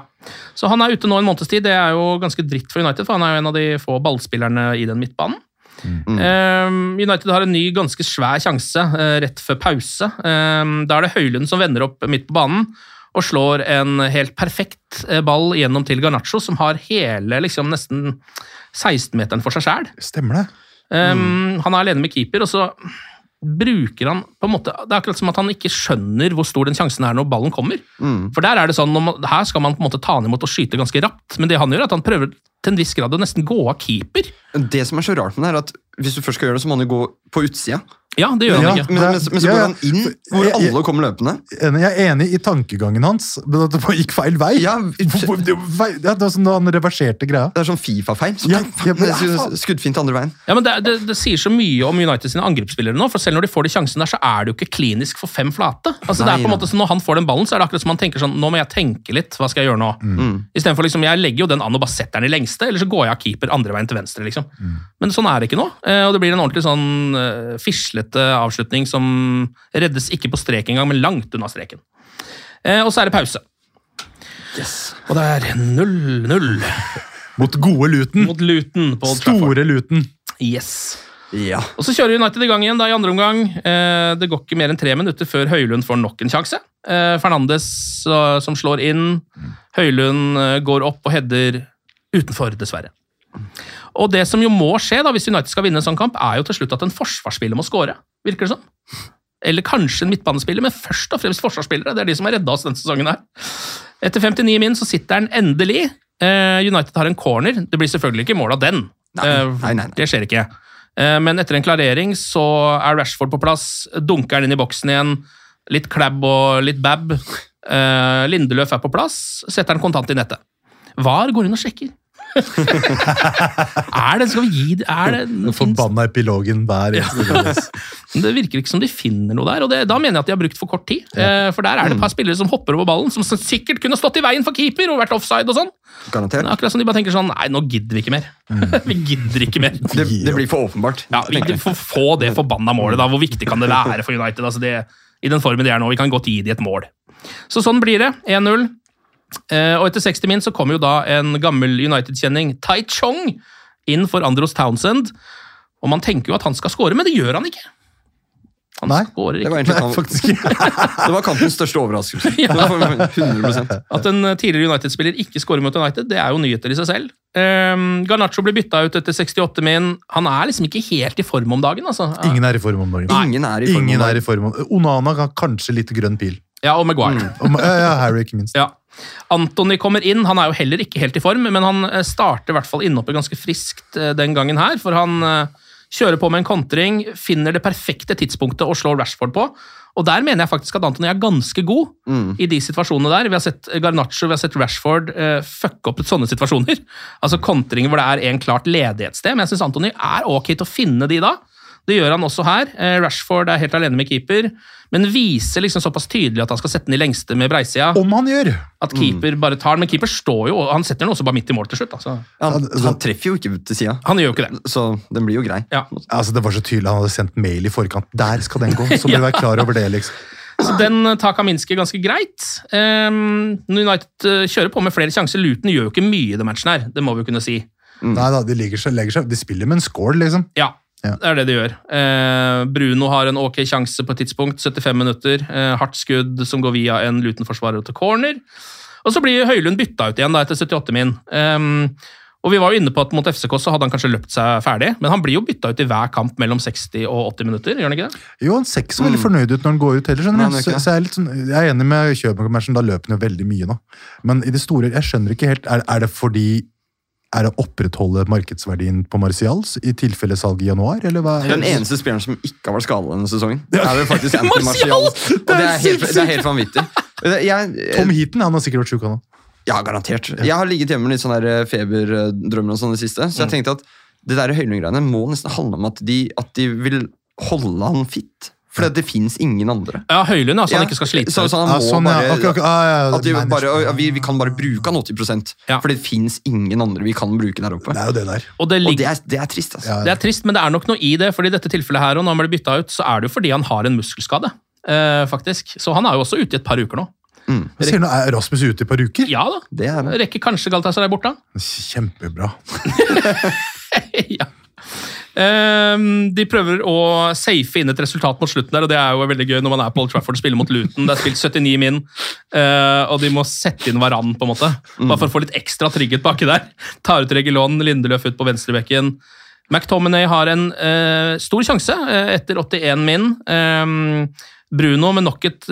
Så han er ute nå en måneds tid. Det er jo ganske dritt for United, for han er jo en av de få ballspillerne i den midtbanen. Eh, United har en ny, ganske svær sjanse eh, rett før pause. Eh, da er det Høylund som vender opp midt på banen og slår en helt perfekt eh, ball gjennom til Garnaccio, som har hele liksom, nesten 16-meteren for seg sjæl. Stemmer det? Um, Han er alene med keeper, og så bruker han på en måte, Det er akkurat som at han ikke skjønner hvor stor den sjansen er når ballen kommer. For der er det sånn, man, Her skal man på en måte ta han imot og skyte ganske rapt, men det han gjør, er at han prøver til en viss grad å nesten gå av keeper. Det som er så rart med det, er at hvis du først skal gjøre det, så må han jo gå på utsida. Ja, det gjør Ja. han ikke. Men, men, men så går ja. han inn hvor alle kommer løpende. Jeg er enig i tankegangen hans, men at det gikk feil vei. Ja, <laughs> det var- ja, det var som da han reverserte greia. Det er sånn Fifa-feil. Så Ja, ja, men- <laughs> det Skuddfint andre veien. Ja, men det, det, det sier så mye om United sine angrepsspillere nå, for selv når de får de sjansene der, så er det jo ikke klinisk for fem flate. Altså, det er på en måte, så Når han får den ballen, så er det akkurat som han tenker sånn Nå må jeg tenke litt, hva skal jeg gjøre nå? Mm. Istedenfor liksom, jeg legger jo den an og bare setter den i lengste, eller så går jeg av keeper andre veien til venstre, liksom. Men sånn er det ikke nå, eh, og det blir en ordentlig sånn eh, fislete avslutning som reddes ikke på strek engang, men langt unna streken. Eh, Og så er det pause. Yes. Og det er 0-0 Mot gode Luton. mot Luton på Old Store Luton. Yes. Ja. Og så kjører United i gang igjen da i andre omgang. Eh, det går ikke mer enn tre minutter før Høylund får nok en sjanse. Eh, Fernandes eh, som slår inn. Høylund eh, går opp og header utenfor, dessverre. Og det som jo må skje da, hvis United skal vinne en sånn kamp, er jo til slutt at en forsvarsspiller må skåre. Virker det sånn? Eller kanskje en midtbanespiller, men først og fremst forsvarsspillere. Det er de som har redda oss denne sesongen her. Etter 59 min så sitter den endelig. Eh, United har en corner. Det blir selvfølgelig ikke mål av den. Nei, Eh, nei, nei, nei. Det skjer ikke. Eh, Men etter en klarering så er Rashford på plass, dunker han inn i boksen igjen. Litt klabb og litt bab. Eh, Lindeløf er på plass, setter han kontant i nettet. VAR går inn og sjekker. <laughs> er det, skal vi gi det, er det, Den forbanna epilogen hver eneste <laughs> det virker ikke som de finner noe der, og det, da mener jeg at de har brukt for kort tid. Ja. For der er det et par spillere som hopper over ballen, som sikkert kunne stått i veien for keeper og vært offside og sånn. Garantert. Men akkurat som de bare tenker sånn Nei, nå gidder vi ikke mer. <laughs> vi gidder ikke mer. Det, det blir for åpenbart. Ja, vi får få det forbanna målet, da. Hvor viktig kan det være for United? Altså det, I den formen de er nå. Vi kan godt gi de et mål. Så sånn blir det. 1-0. Eh, og etter 60 min så kommer jo da en gammel United-kjenning, Tai Chong, inn for Andros Townsend. Og man tenker jo at han skal score, men det gjør han ikke. Han Nei, Det ikke. var Nei, <laughs> det var kampens største overraskelse. <laughs> Ja. Det var 100% At en tidligere United-spiller ikke scorer mot United, det er jo nyheter i seg selv. Um, Garnaccio blir bytta ut etter 68 min. Han er liksom ikke helt i form om dagen. altså. Ingen er i form om dagen. Ingen er i form om Ingen dagen. er i form om Onana har kanskje litt grønn pil. Ja, og Maguire. Og, ja, ja, Harry, ikke minst. Ja. Anthony kommer inn. Han er jo heller ikke helt i form, men han eh, starter i hvert fall innhoppet ganske friskt eh, den gangen her. For han eh, kjører på med en kontring, finner det perfekte tidspunktet å slå Rashford på. Og der mener jeg faktisk at Antony er ganske god i de situasjonene der. Vi har sett Garnaccio, vi har sett Rashford eh, fucke opp sånne situasjoner. <laughs> Altså kontringer hvor det er en klart ledighetssted. men jeg syns Antony er ok til å finne de da. Det gjør han også her. Eh, Rashford er helt alene med keeper, men viser liksom såpass tydelig at han skal sette den i lengste med breisida. Om han gjør! At keeper bare tar den, men keeper står jo, han setter den også bare midt i mål til slutt. Altså. Han, han treffer jo ikke til sida, Han gjør jo ikke det. så den blir jo grei. Ja. Altså, det var så tydelig Han hadde sendt mail i forkant. Der skal den gå! Så må <laughs> du være klar over det. liksom. Så den tar Kaminski ganske greit. Um, United eh, kjører på med flere sjanser. Luton gjør jo ikke mye i den matchen her, det må vi jo kunne si. Nei da, de seg, legger seg De spiller med en score, liksom. Ja, Ja. det er det de gjør. Eh, Bruno har en ok sjanse på et tidspunkt, 75 minutter. Eh, hardt skudd som går via en Luton-forsvarer til corner. Og så blir Høylund bytta ut igjen da etter 78 min. Eh, og vi var jo inne på at Mot FCK så hadde han kanskje løpt seg ferdig, men han blir jo bytta ut i hver kamp mellom 60 og 80 minutter. gjør han ikke det? Jo, han ser ikke så veldig fornøyd ut når han går ut heller. skjønner Nei, du? han Så, så jeg, er litt sånn, jeg er enig med Kjøpmann-matchen, da løper han jo veldig mye nå. Men i det store, jeg skjønner ikke helt Er, er det fordi er det å opprettholde markedsverdien på Marcials i tilfelle salg i januar, eller hva? Den eneste spilleren som ikke har vært skadet denne sesongen, er vel faktisk <laughs> Anthony Martial. Og det er helt, det er helt vanvittig. Jeg, Tom Heaton han har sikkert vært sjuk, han òg. Ja, garantert. Jeg har ligget hjemme med litt sånne eh, feberdrømmer og sånn det siste, så jeg tenkte at det der Høylund-greiene må nesten handle om at de, at de vil holde han fit. For det finnes ingen andre. Ja, Høylund, altså Ja, han ikke skal slite så, så han må ja, sånn, ja. bare, okay, ok, ah, at de bare vi, vi kan bare bruke han 80 Ja. For det fins ingen andre vi kan bruke der oppe. Det er jo det der. Og det, Og det er, det er trist, altså. Ja. det er trist, men det er nok noe i det. for i dette tilfellet her, og når han blir bytta ut, så er det jo fordi han har en muskelskade. Eh, faktisk. Så han er jo også ute i et par uker nå. Mm. ser du, er Rasmus ute i et par uker. Ja da. Det er det. Rekker kanskje Galatasaray bort, da. Kjempebra. <laughs> ja. Ehm, de prøver å safe inn et resultat mot slutten, der, og det er jo veldig gøy når man er på Old Trafford og spiller mot Luton. Det er spilt 79 min, eh, og de må sette inn Varan, på en måte. Bare for å få litt ekstra trygghet baki der. Tar ut Regulon, Lindeløf ut på venstrebekken. McTominay har en eh, stor sjanse eh, etter 81 min. Ehm, Bruno med nok et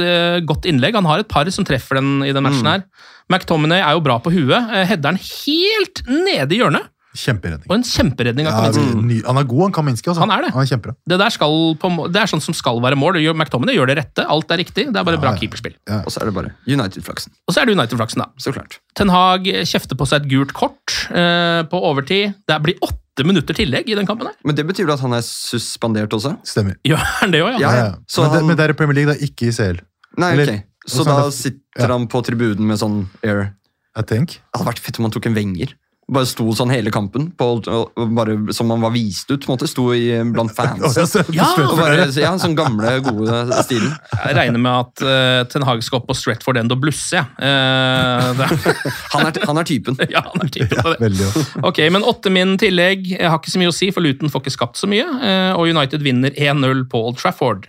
godt innlegg. Han har et par som treffer den i den matchen her. McTominay er jo bra på huet. Header den helt nede i hjørnet. Kjemperedning. Og en kjemperedning av Ja, Kaminski. han er god, han Kaminski. Altså. Han er det. Han er. Det der skal på, det er sånn som skal være mål. McTominay gjør det rette. Alt er riktig. Det er bare bra ja. keeperspill. Og så er det bare United-flaksen. Og så er det United-flaksen, da. Så klart. Ten Hag kjefter på seg et gult kort eh, på overtid. Det blir åtte minutter tillegg i den kampen. her. Men det betyr vel at han er suspendert også? Stemmer. Gjør han det òg, ja? Ja, Ja, ja. ja. Så men, det, han- men det er i Premier League, det er ikke i CL. Nei, Eller- ok. Så da det- sitter Ja. han på tribunen med sånn air I think. Det hadde vært fett om han tok en Wenger. Bare sto sånn hele kampen, på, bare som han var vist ut. på en måte, Sto i, blant fans. <laughs> Ja! Og bare, ja, sånn gamle, gode stilen. Jeg regner med at uh, Ten Hag skal opp på Stretford End og blusse. Eh, <laughs> Han er, han er typen. <laughs> ja, han er typen på det. Ja. Ok, men åtte min tillegg jeg har ikke så mye å si, for Luton får ikke skapt så mye. Uh, Og United vinner 1-0 på Old Trafford.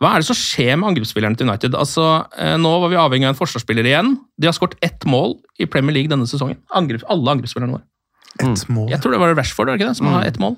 Hva er det som skjer med angrepsspillerne til United? Altså, eh, Nå var vi avhengig av en forsvarsspiller igjen. De har skåret ett mål i Premier League denne sesongen. Angrep, alle angrepsspillerne våre. Et mål. Jeg tror det var Rashford det ikke det, som har ett mål.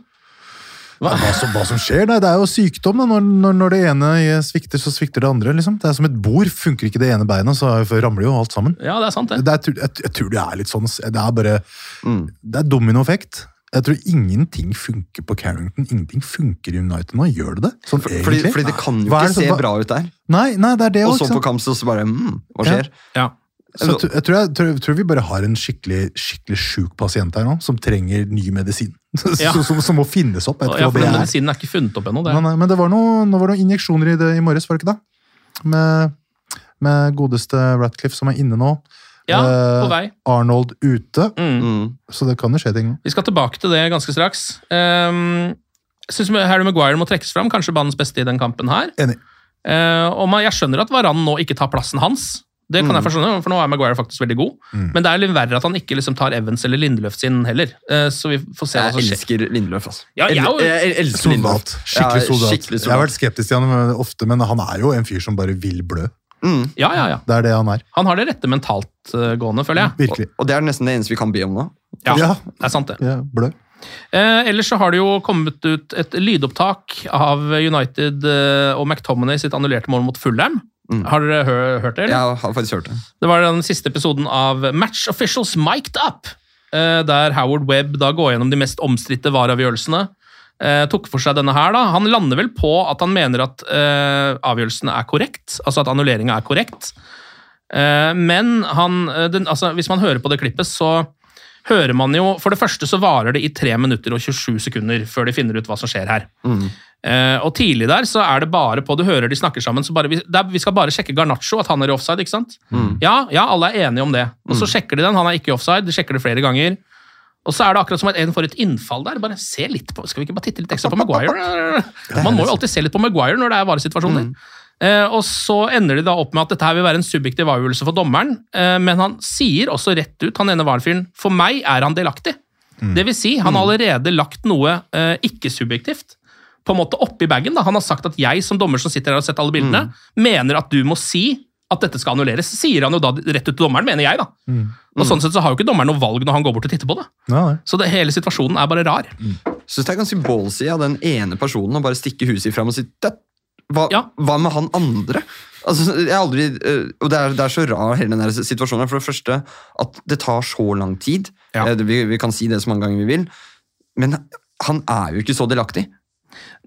Hva, som, hva som skjer? Nei, det er jo sykdom. Da. Når, når, når det ene svikter, så svikter det andre. Liksom. Det er som et bord. Funker ikke det ene beinet, så ramler jo alt sammen. Ja, det er sant, det. Det er, jeg, jeg tror det er litt sånn Det er bare Det er dominoeffekt. Jeg tror ingenting funker på Carrington. Ingenting funker i United nå. Gjør det det? Sånn Fordi, fordi det kan jo ikke se bra ut der. Nei, nei, det er det Og så på kamp så bare mm, Hva skjer? Ja. Så jeg, tror- jeg, tror jeg, tror, vi bare har en skikkelig skikkelig sjuk pasient her nå, som trenger ny medisin. <laughs> Ja. som, som må finnes opp. Jeg Ja, for den medisinen er ikke funnet opp ennå. nei, men det var noe, nå var det noen injeksjoner i det i morges, var det ikke det? Med, med godeste Ratcliffe som er inne nå. Ja, Eh, på vei. Arnold ute, Mm. Mm. så det kan jo skje ting. Vi skal tilbake til det ganske straks. Um, jeg syns Harry Maguire må trekkes fram, kanskje banens beste i den kampen her. Enig. Uh, og man, Jeg skjønner at Varan nå ikke tar plassen hans. Det kan jeg forstå, for nå er Maguire faktisk veldig god. Mm. Men det er litt verre at han ikke liksom tar Evans eller Lindløf sin heller. Uh, så vi får se hva Jeg som skjer. elsker Lindløf, altså. Ja, jeg jeg, jeg elsker Lindløf. Soldat. Skikkelig Ja, soldat. Jeg har vært skeptisk til han ofte, men han er jo en fyr som bare vil blø. Mm. Ja, ja, ja. Det er det han er. Han har det rette mentalt uh, gående, føler jeg. Virkelig. Og det er nesten det eneste vi kan be om nå. Ja, Ja. det er sant det. Ja, blø. Eh, ellers så har det jo kommet ut et lydopptak av United eh, og McTominay sitt annullerte mål mot Fulham. Har dere hø hørt det? eller? Jeg har faktisk hørt det. Det var den siste episoden av Match Officials Mic'd Up, eh, der Howard Webb da går gjennom de mest omstridte VAR-avgjørelsene. Eh, tok for seg denne her da. Han lander vel på at han mener at eh, avgjørelsen er korrekt, altså at annulleringa er korrekt. Eh, men han, eh, den, altså, hvis man hører på det klippet, så hører man jo For det første så varer det i 3 minutter og 27 sekunder før de finner ut hva som skjer her. Eh, og tidlig der så er det bare på Du hører de snakker sammen, så bare, vi, det er, vi skal bare sjekke Garnaccio, at han er i offside. ikke sant? Ja, ja, alle er enige om det. Og så sjekker de den, han er ikke i offside. De sjekker det flere ganger. Og så er det akkurat som at en får et innfall der. Bare se litt på, Skal vi ikke bare titte litt ekstra på Maguire? <laughs> Man må jo alltid se litt på Maguire når det er varesituasjoner. Eh, og så ender de da opp med at dette her vil være en subjektiv avgjørelse for dommeren, eh, men han sier også rett ut, han ene VAR-fyren, for meg er han delaktig. Det vil si, han har allerede lagt noe eh, ikke-subjektivt på en måte oppi bagen. da. Han har sagt at jeg som dommer som sitter her og har sett alle bildene, mener at du må si at dette skal annulleres. Sier han jo da rett ut til dommeren, mener jeg, da. Og sånn sett så har jo ikke dommeren noe valg når han går bort og titter på det. Ja, nei. Så det, hele situasjonen er bare rar. Synes det er ganske ballsy av den ene personen å bare stikke huset sitt fram og si «Det- hva, hva med han andre? Altså, jeg aldri, eh, og det er, det er så rar hele denne situasjonen. For det første at det tar så lang tid. Eh, Vi, vi kan si det så mange ganger vi vil. Men han er jo ikke så delaktig.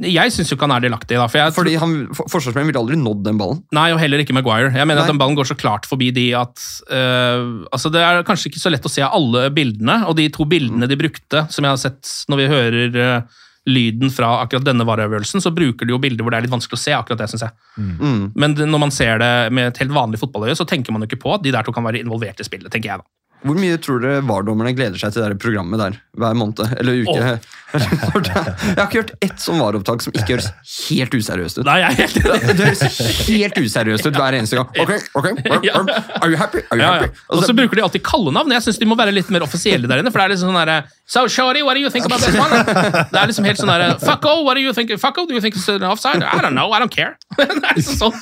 Jeg syns jo ikke han er delaktig. da, for jeg Fordi han, for, Forsvarsspilleren ville aldri nådd den ballen. Nei, og heller ikke Maguire. Jeg mener Nei. at den ballen går så klart forbi de at uh, altså Det er kanskje ikke så lett å se alle bildene, og de to bildene de brukte, som jeg har sett når vi hører uh, lyden fra akkurat denne vareøvelsen, så bruker de jo bilder hvor det er litt vanskelig å se akkurat det, syns jeg. Mm. Men når man ser det med et helt vanlig fotballøye, så tenker man jo ikke på at de der to kan være involvert i spillet, tenker jeg da. Hvor mye tror dere VAR-dommerne gleder seg til det programmet der hver måned? Eller uke? <laughs> jeg har ikke hørt ett sånn VAR-opptak som ikke høres helt useriøst ut. Nei, jeg er helt enig. Det høres helt useriøst ut hver eneste gang. Ok, ok, <laughs> Are you happy? Are you happy? Og så bruker de alltid kallenavn. Jeg syns de må være litt mer offisielle der inne. For det er liksom sånn der, So, Shorty, what do you think about this one? Det er liksom helt sånn derre Fucko, what do you think? Fucko, do you think it's an offside? I don't know, I don't care. <laughs> Det er liksom sånn.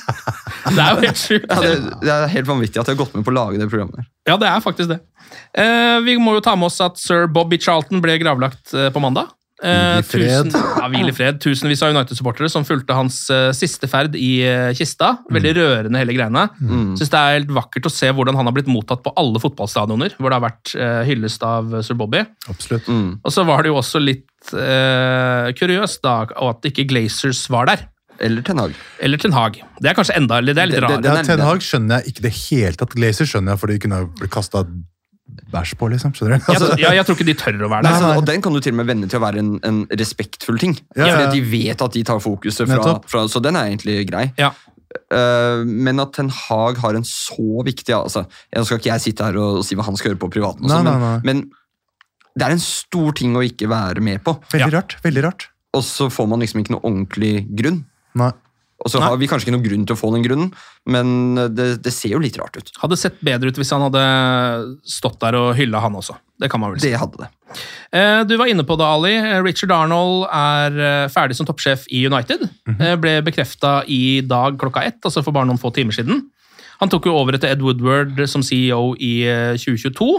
Det er jo helt sjukt. Ja, det, det er helt vanvittig at de har gått med på å lage det programmet. der. Ja, det er faktisk det. Eh, vi må jo ta med oss at sir Bobby Charlton ble gravlagt eh, på mandag. Eh, Hvil i fred. tusen- ja, hvil i fred. Tusenvis av United-supportere som fulgte hans eh, siste ferd i eh, kista. Veldig rørende, hele greiene. Synes det er helt vakkert å se hvordan han har blitt mottatt på alle fotballstadioner hvor det har vært eh, hyllest av sir Bobby. Absolutt. Og så var det jo også litt eh, kuriøst da, at ikke Glazers var der. Eller Ten Hag. Eller Ten Hag. Det er kanskje enda det er litt rart. Ja, Ten Hag skjønner jeg ikke det helt tatt. Glazer skjønner jeg, for de kunne blitt kasta bæsj på, liksom. Skjønner du? Jeg, ja, jeg tror ikke de tør å være Nei, nei. så, og den kan du til og med vende til å være en, en respektfull ting. Ja, ja. Fordi de vet at de tar fokuset fra, fra Så den er egentlig grei. Ja. Eh, men at Ten Hag har en så viktig altså, Jeg skal ikke jeg sitte her og si hva han skal gjøre på privaten, også, Nei, sånn, nei, men, men det er en stor ting å ikke være med på. Veldig rart. veldig rart. Og så får man liksom ikke noe ordentlig grunn. Nei. Og så har vi kanskje ikke noen grunn til å få den grunnen, men det, det ser jo litt rart ut. Hadde sett bedre ut hvis han hadde stått der og hylla han også. Det kan man vel si. Det hadde det. Eh, Du var inne på det, Ali. Eh, Richard Arnold er eh, ferdig som toppsjef i United. Eh, Ble bekrefta i dag klokka ett, altså for bare noen få timer siden. Han tok jo over etter Ed Woodward som CEO i eh, 2022.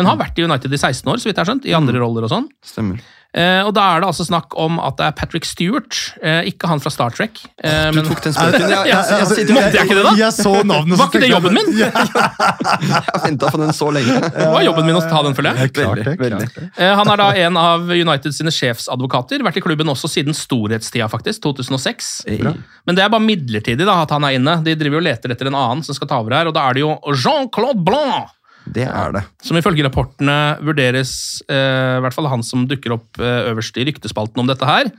Men har vært i United i 16 år, så vidt jeg har skjønt, i andre roller og sånn. Stemmer. Eh, og da er det altså snakk om at det er Patrick Stewart, eh, ikke han fra Star Trek. Eh, Du men- tok den spøken. ja. ja, Ja, jeg, Måtte jeg ikke det, da? Jeg så navnet. Var ikke det jobben min? Ja, <laughs> jeg har venta på den så lenge. <laughs> Det var jobben min å ta den, føler jeg. klart veldig, Veldig, Klart. Eh, Han er da en av United sine sjefsadvokater. Vært i klubben også siden storhetstida, faktisk. 2006. Bra. Men det er bare midlertidig da, at han er inne. De driver jo og leter etter en annen som skal ta over her, og da er det jo Jean-Claude Blanc. Det er det. Som ifølge rapportene vurderes eh, I hvert fall han som dukker opp eh, øverst i ryktespalten om dette her.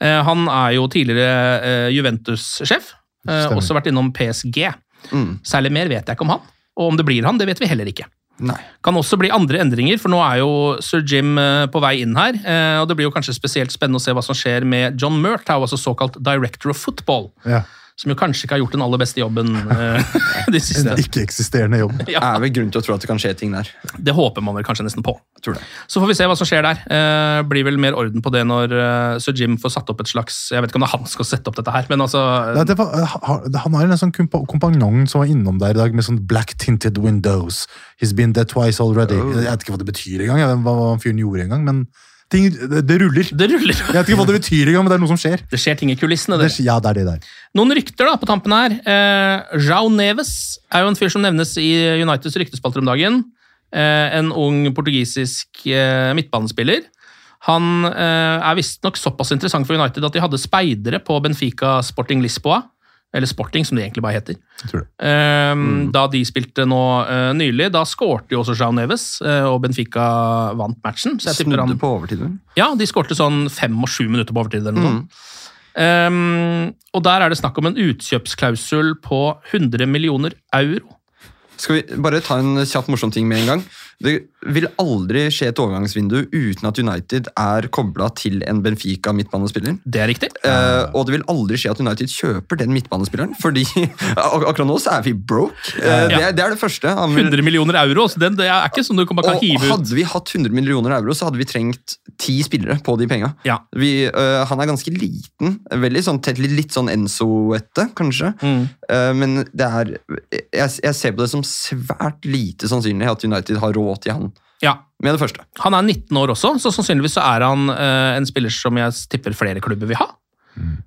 Eh, han er jo tidligere eh, Juventus-sjef. Eh, også vært innom PSG. Mm. Særlig mer vet jeg ikke om han. Og om det blir han, det vet vi heller ikke. Nei. Kan også bli andre endringer, for nå er jo sir Jim eh, på vei inn her. Og det blir jo kanskje spesielt spennende å se hva som skjer med John Murtaugh, altså såkalt director of football. Ja. Som jo kanskje ikke har gjort den aller beste jobben eh, <laughs> de siste. En ikke-eksisterende jobb. <laughs> Det er vel grunn til å tro at det kan skje ting der. Det håper man vel kanskje nesten på. Jeg tror det. Så får vi se hva som skjer der. Eh, blir vel mer orden på det når eh, sir Jim får satt opp et slags Jeg vet ikke om det er han som skal sette opp dette her, men altså Nei, det var, ha- han har en sånn kompa- kompanjong som var innom der i dag med sånn black tinted windows. He's been there twice already. Oh. Jeg vet ikke hva det betyr engang, hva hva han fyren gjorde engang, men ting, det, det ruller. Det ruller. Jeg vet ikke hva det betyr engang, men det er noe som skjer. Det skjer ting i kulissene. Det, ja, det er det der. Noen rykter da på tampen her. Eh, Jao Neves er jo en fyr som nevnes i Uniteds ryktespalter om dagen. Eh, en ung portugisisk eh, midtbanespiller. Han eh, er visstnok såpass interessant for United at de hadde speidere på Benfica Sporting Lisboa. Eller Sporting, som de egentlig bare heter. Jeg tror. Eh, Da de spilte nå eh, nylig, da skårte jo også Jao Neves, eh, og Benfica vant matchen. Så jeg Snudde han på overtid. ja, de skårte sånn fem og sju minutter på overtid. eller noe mm. Um, og der er det snakk om en utkjøpsklausul på 100 millioner euro. Skal vi bare ta en kjapt morsom ting med en gang? Det vil aldri skje et overgangsvindu uten at United er kobla til en Benfica midtbanespiller. Det er riktig. Uh, og det vil aldri skje at United kjøper den midtbanespilleren, fordi <laughs> ak akkurat nå så er vi broke. Uh, Ja. det, er, det er det første. Han vil- 100 millioner euro, så den, det er ikke sånn du kan bare hive ut. hadde vi hatt 100 millioner euro, så hadde vi trengt ti spillere på de penga. Ja. Vi, øh, han er ganske liten. Veldig sånn tett, litt, litt sånn Enzo-ette, kanskje. Mm. Men det er jeg, jeg ser på det som svært lite sannsynlig at United har råd til han Ja. med det første. Han er 19 år også, så sannsynligvis så er han eh, en spiller som jeg tipper flere klubber vil ha.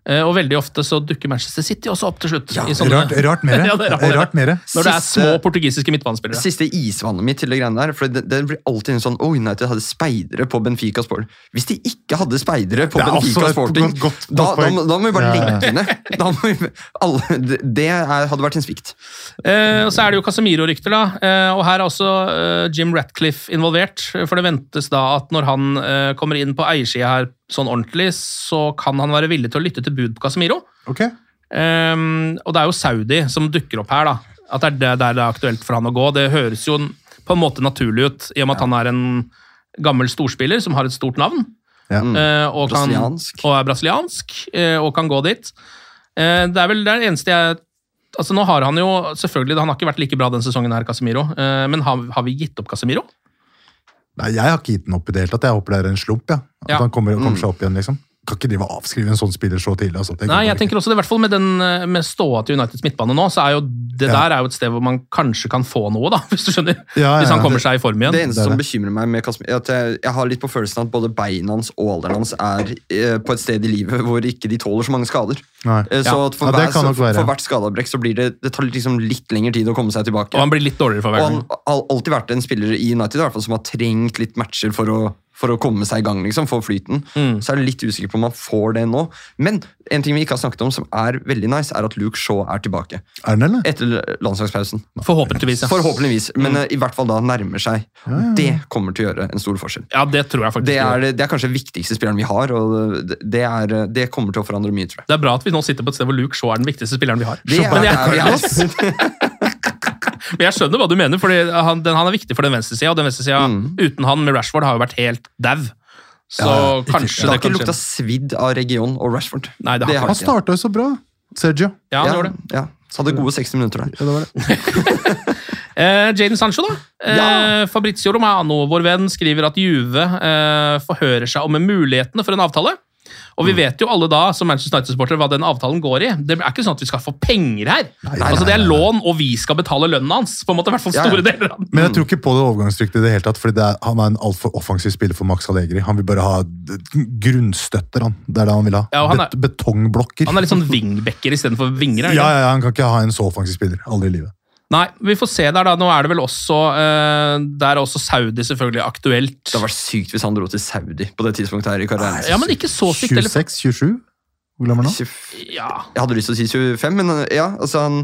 Eh, og veldig ofte så dukker Manchester City også opp til slutt. Ja, i sånne- Rart, rart mere. <laughs> Ja, det rart rart. rart mere. Når det er små portugisiske midtbanespillere. Siste isvannet mitt til det greiene der, for det, det blir alltid en sånn oh, United hadde speidere på Benfica Sport. Hvis de ikke hadde speidere på Benfica Sporting, godt- godt- da, godt da, må- da må vi bare Ja, legge ned. Da må vi, alle, det det er, hadde vært en svikt. Eh, og så er det jo Casemiro-rykter, da. Eh, og her er også eh, Jim Ratcliffe involvert. For det ventes da at når han eh, kommer inn på eiersida her sånn ordentlig, så kan han være villig til å lytte til bud på Casemiro. Okay. Um, og det er jo Saudi som dukker opp her, da. At det er der der det er aktuelt for han å gå. Det høres jo på en måte naturlig ut, i og med at han er en gammel storspiller som har et stort navn. Ja. Uh, og, kan, og er brasiliansk, uh, og kan gå dit. Uh, det er vel det eneste jeg Altså Nå har han jo selvfølgelig, Han har ikke vært like bra den sesongen, her, Casemiro, eh, men har, har vi gitt opp Casemiro? Nei, jeg har ikke gitt den opp i det hele tatt. Jeg håper det er en slump. ja. At Ja. han kommer, kommer seg opp igjen, liksom. Kan ikke drive avskrive en sånn spiller så tidlig. Altså. Det Nei, jeg tenker også det, i hvert fall med, den, eh, med ståa til Uniteds midtbane nå, så er jo det Ja. der er jo et sted hvor man kanskje kan få noe, da, <laughs> hvis du skjønner. Ja, ja, hvis han kommer seg i form igjen. Det eneste det som bekymrer meg med Kasper, er at jeg, jeg har litt på følelsen at både beina hans og alderen hans er eh, på et sted i livet hvor ikke de tåler så mange skader. Nei. Eh, så Ja. at for, Ja, hver, så, være. for hvert skadeavbrekk så blir det, det tar liksom litt lengre tid å komme seg tilbake. Og han blir litt dårligere for hver gang. Og han har alltid vært en spiller i United i hvert fall, som har trengt litt matcher for å, for å komme seg i gang, liksom, få flyten. Mm. Så er det litt usikker på om han får det nå. Men en ting vi ikke har snakket om som er veldig nice, er at Luke Shaw er tilbake. Er den, eller? Etter landslagspausen. Forhåpentligvis, ja. Forhåpentligvis, men mm. i hvert fall da nærmer seg. Og Det kommer til å gjøre en stor forskjell. Ja, det tror jeg faktisk. Det Det er, det er kanskje den viktigste spilleren vi har, og det, det, er, det kommer til å forandre mye, tror jeg. det er bra at vi nå sitter på et sted hvor Luke Shaw er den viktigste spilleren vi har. Det er, men, det er, jeg, vi er. <laughs> men jeg skjønner hva du mener, for han, han er viktig for den venstresida, og den venstresida Mm. uten han med Rashford har jo vært helt dau. Så Ja, kanskje Det har det ikke kan lukta svidd av region og Rashford. Nei, det har ikke. Han starta jo så bra, Sergio. Ja, han ja, gjorde det. Ja, så hadde gode 60 minutter der. Ja, det var det. <laughs> Eh, Jaden Sancho, da. Eh, Ja. Fabrizio Romano, vår venn, skriver at Juve eh, forhører seg om mulighetene for en avtale. Og Mm. vi vet jo alle da, som Manchester United-supportere, hva den avtalen går i. Det er ikke sånn at vi skal få penger her. Nei, altså Det er lån, og vi skal betale lønnen hans. på en måte, i hvert fall Ja, ja. store deler av den. Men jeg tror ikke på det overgangsryktet i det hele tatt, fordi er, han er en altfor offensiv spiller for Max Allegri. Han vil bare ha grunnstøtter, han. Det er det han vil ha. Ja, han er- Bet betongblokker. Han er litt sånn wingbacker istedenfor vinger. er ja, ja, ja, han kan ikke ha en så offensiv spiller. Aldri i livet. Nei, vi får se der, da. Nå er det vel også uh, Der er også Saudi selvfølgelig aktuelt. Det hadde vært sykt hvis han dro til Saudi på det tidspunktet her i karrieren. Ja, men ikke så sykt. 26-27? Hvor gammel er han nå? ja. Jeg hadde lyst til å si 25, men uh, ja, altså han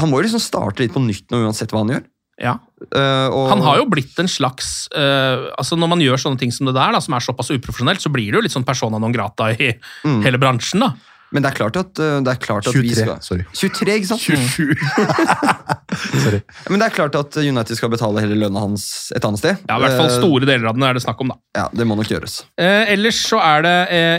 Han må jo liksom starte litt på nytt nå, uansett hva han gjør. ja. Uh, og, Han har jo blitt en slags uh, altså Når man gjør sånne ting som det der, da, som er såpass uprofesjonelt, så blir det jo litt sånn persona non grata i Mm. hele bransjen. da. Men det er klart at, det er klart at vi 23, skal sorry. 23, ikke sant? 27. <laughs> Sorry. Men det er klart at United skal betale hele lønna hans et annet sted. Ja, I hvert fall Uh, store deler av den er det snakk om. da. Ja, Det må nok gjøres. Eh, ellers så er det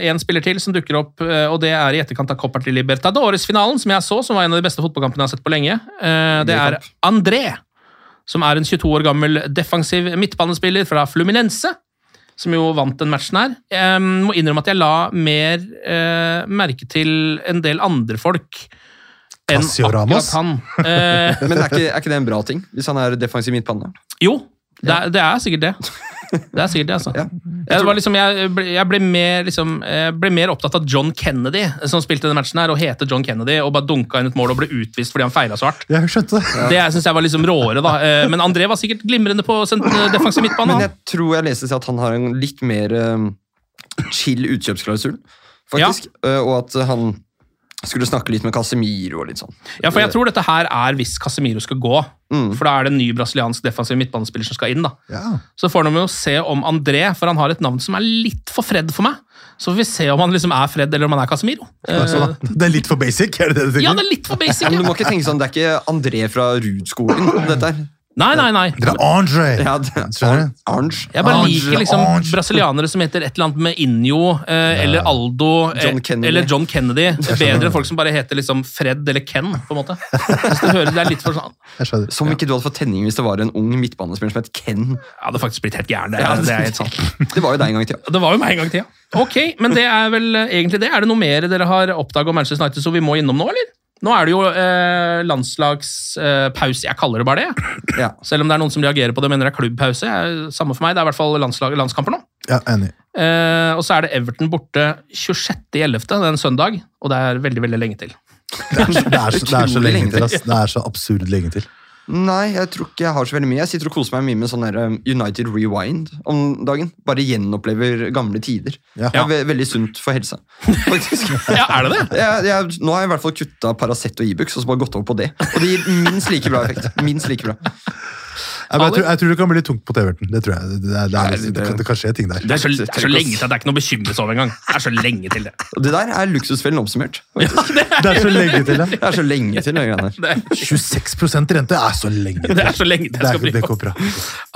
én spiller til som dukker opp, eh, og det er i etterkant av Copa til Libertadores-finalen, som jeg så, som var en av de beste fotballkampene jeg har sett på lenge. Eh, det er. André, som er en 22 år gammel defensiv midtbanespiller fra Fluminense. Som jo vant den matchen her. Jeg må innrømme at jeg la mer eh, merke til en del andre folk enn akkurat han. <laughs> Eh, Men er ikke, er ikke det en bra ting, hvis han er defensiv midtbane? jo, det ja. det er sikkert det. Det er sikkert det, altså. Jeg, var liksom, jeg, jeg ble, mer, liksom, jeg ble mer opptatt av John Kennedy, som spilte denne matchen, her, og heter John Kennedy, og bare dunka inn et mål og ble utvist fordi han feila så hardt. Jeg skjønte det. Det syns jeg var liksom råere, da. Eh, Men André var sikkert glimrende på sent- defensiv midtbane. Men jeg tror jeg leste at han har en litt mer um, chill utkjøpsklausul, faktisk. Eh, og at han skulle snakke litt med Casemiro og litt sånn. Ja, for jeg tror dette her er hvis Casemiro skal gå. Mm. For da er det en ny brasiliansk defensiv midtbanespiller som skal inn. da. Ja. Så får de jo se om André, for han har et navn som er litt for Fred for meg. Så får vi se om han liksom er Fred, eller om han er Casemiro. <laughs> Det er litt for basic, er det det du tenker? ja, det er litt for basic. Ja, men du må ikke tenke sånn, Det er ikke André fra Ruud-skolen, dette her. Nei, nei, nei. Det er Andre! Ja, det er Andre. Jeg bare liker liksom brasilianere som heter et eller annet med Injo eh, eller Aldo John eh, eller John Kennedy. Bedre enn folk som bare heter liksom Fred eller Ken. på en måte. Hvis du hører, det er litt for sånn Som ikke du hadde fått tenning hvis det var en ung midtbanespiller som het Ken. Jeg hadde faktisk blitt helt gæren. Det, Ja, det er helt sant. <laughs> Det var jo deg en gang i tida. Det var jo meg en gang i tida. Ok, men det er vel eh, egentlig det. Er det noe mer dere har oppdaga om Manchester United som vi må innom nå, eller? Nå er det jo eh, landslagspause. jeg kaller det bare det. Ja. Selv om det er noen som reagerer på det og mener det er klubbpause. Samme for meg, det er i hvert fall landslag, landskamper nå. Ja, enig. Eh, og så er det Everton borte 26.11., den søndag, og det er veldig veldig lenge til. Det er, så- det er, så, det er så lenge lenge til. ass. Det er så absurd lenge til. Nei, jeg tror ikke jeg har så veldig mye. Jeg sitter og koser meg mye med sånn um, United Rewind om dagen. Bare gjenopplever gamle tider. Ja. Det er ve veldig sunt for helsa. faktisk. <laughs> Ja, er det det? Jeg, jeg, nå har jeg i hvert fall kutta Paracet og Ibux og så bare gått over på det. Og det gir minst like bra effekt. Minst like bra. Jeg, jeg, tror, jeg tror det kan bli litt tungt på T-Verten. Det tror jeg. Det, det, er- det, er, det, det- kan, det kan skje ting der. Det er så, det er så lenge til at det er ikke noe å bekymre seg over engang. Det er så lenge til det. Det der er luksusfellen oppsummert. Ja, Det er så lenge til, det. Det er så lenge til. det <laughs> er, 26% rente er så lenge til. det er så lenge til Det, er, skal bli det går bra.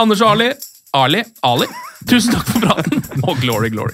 Anders og Ali. Ali. Ali. Tusen takk for praten, og glory, glory.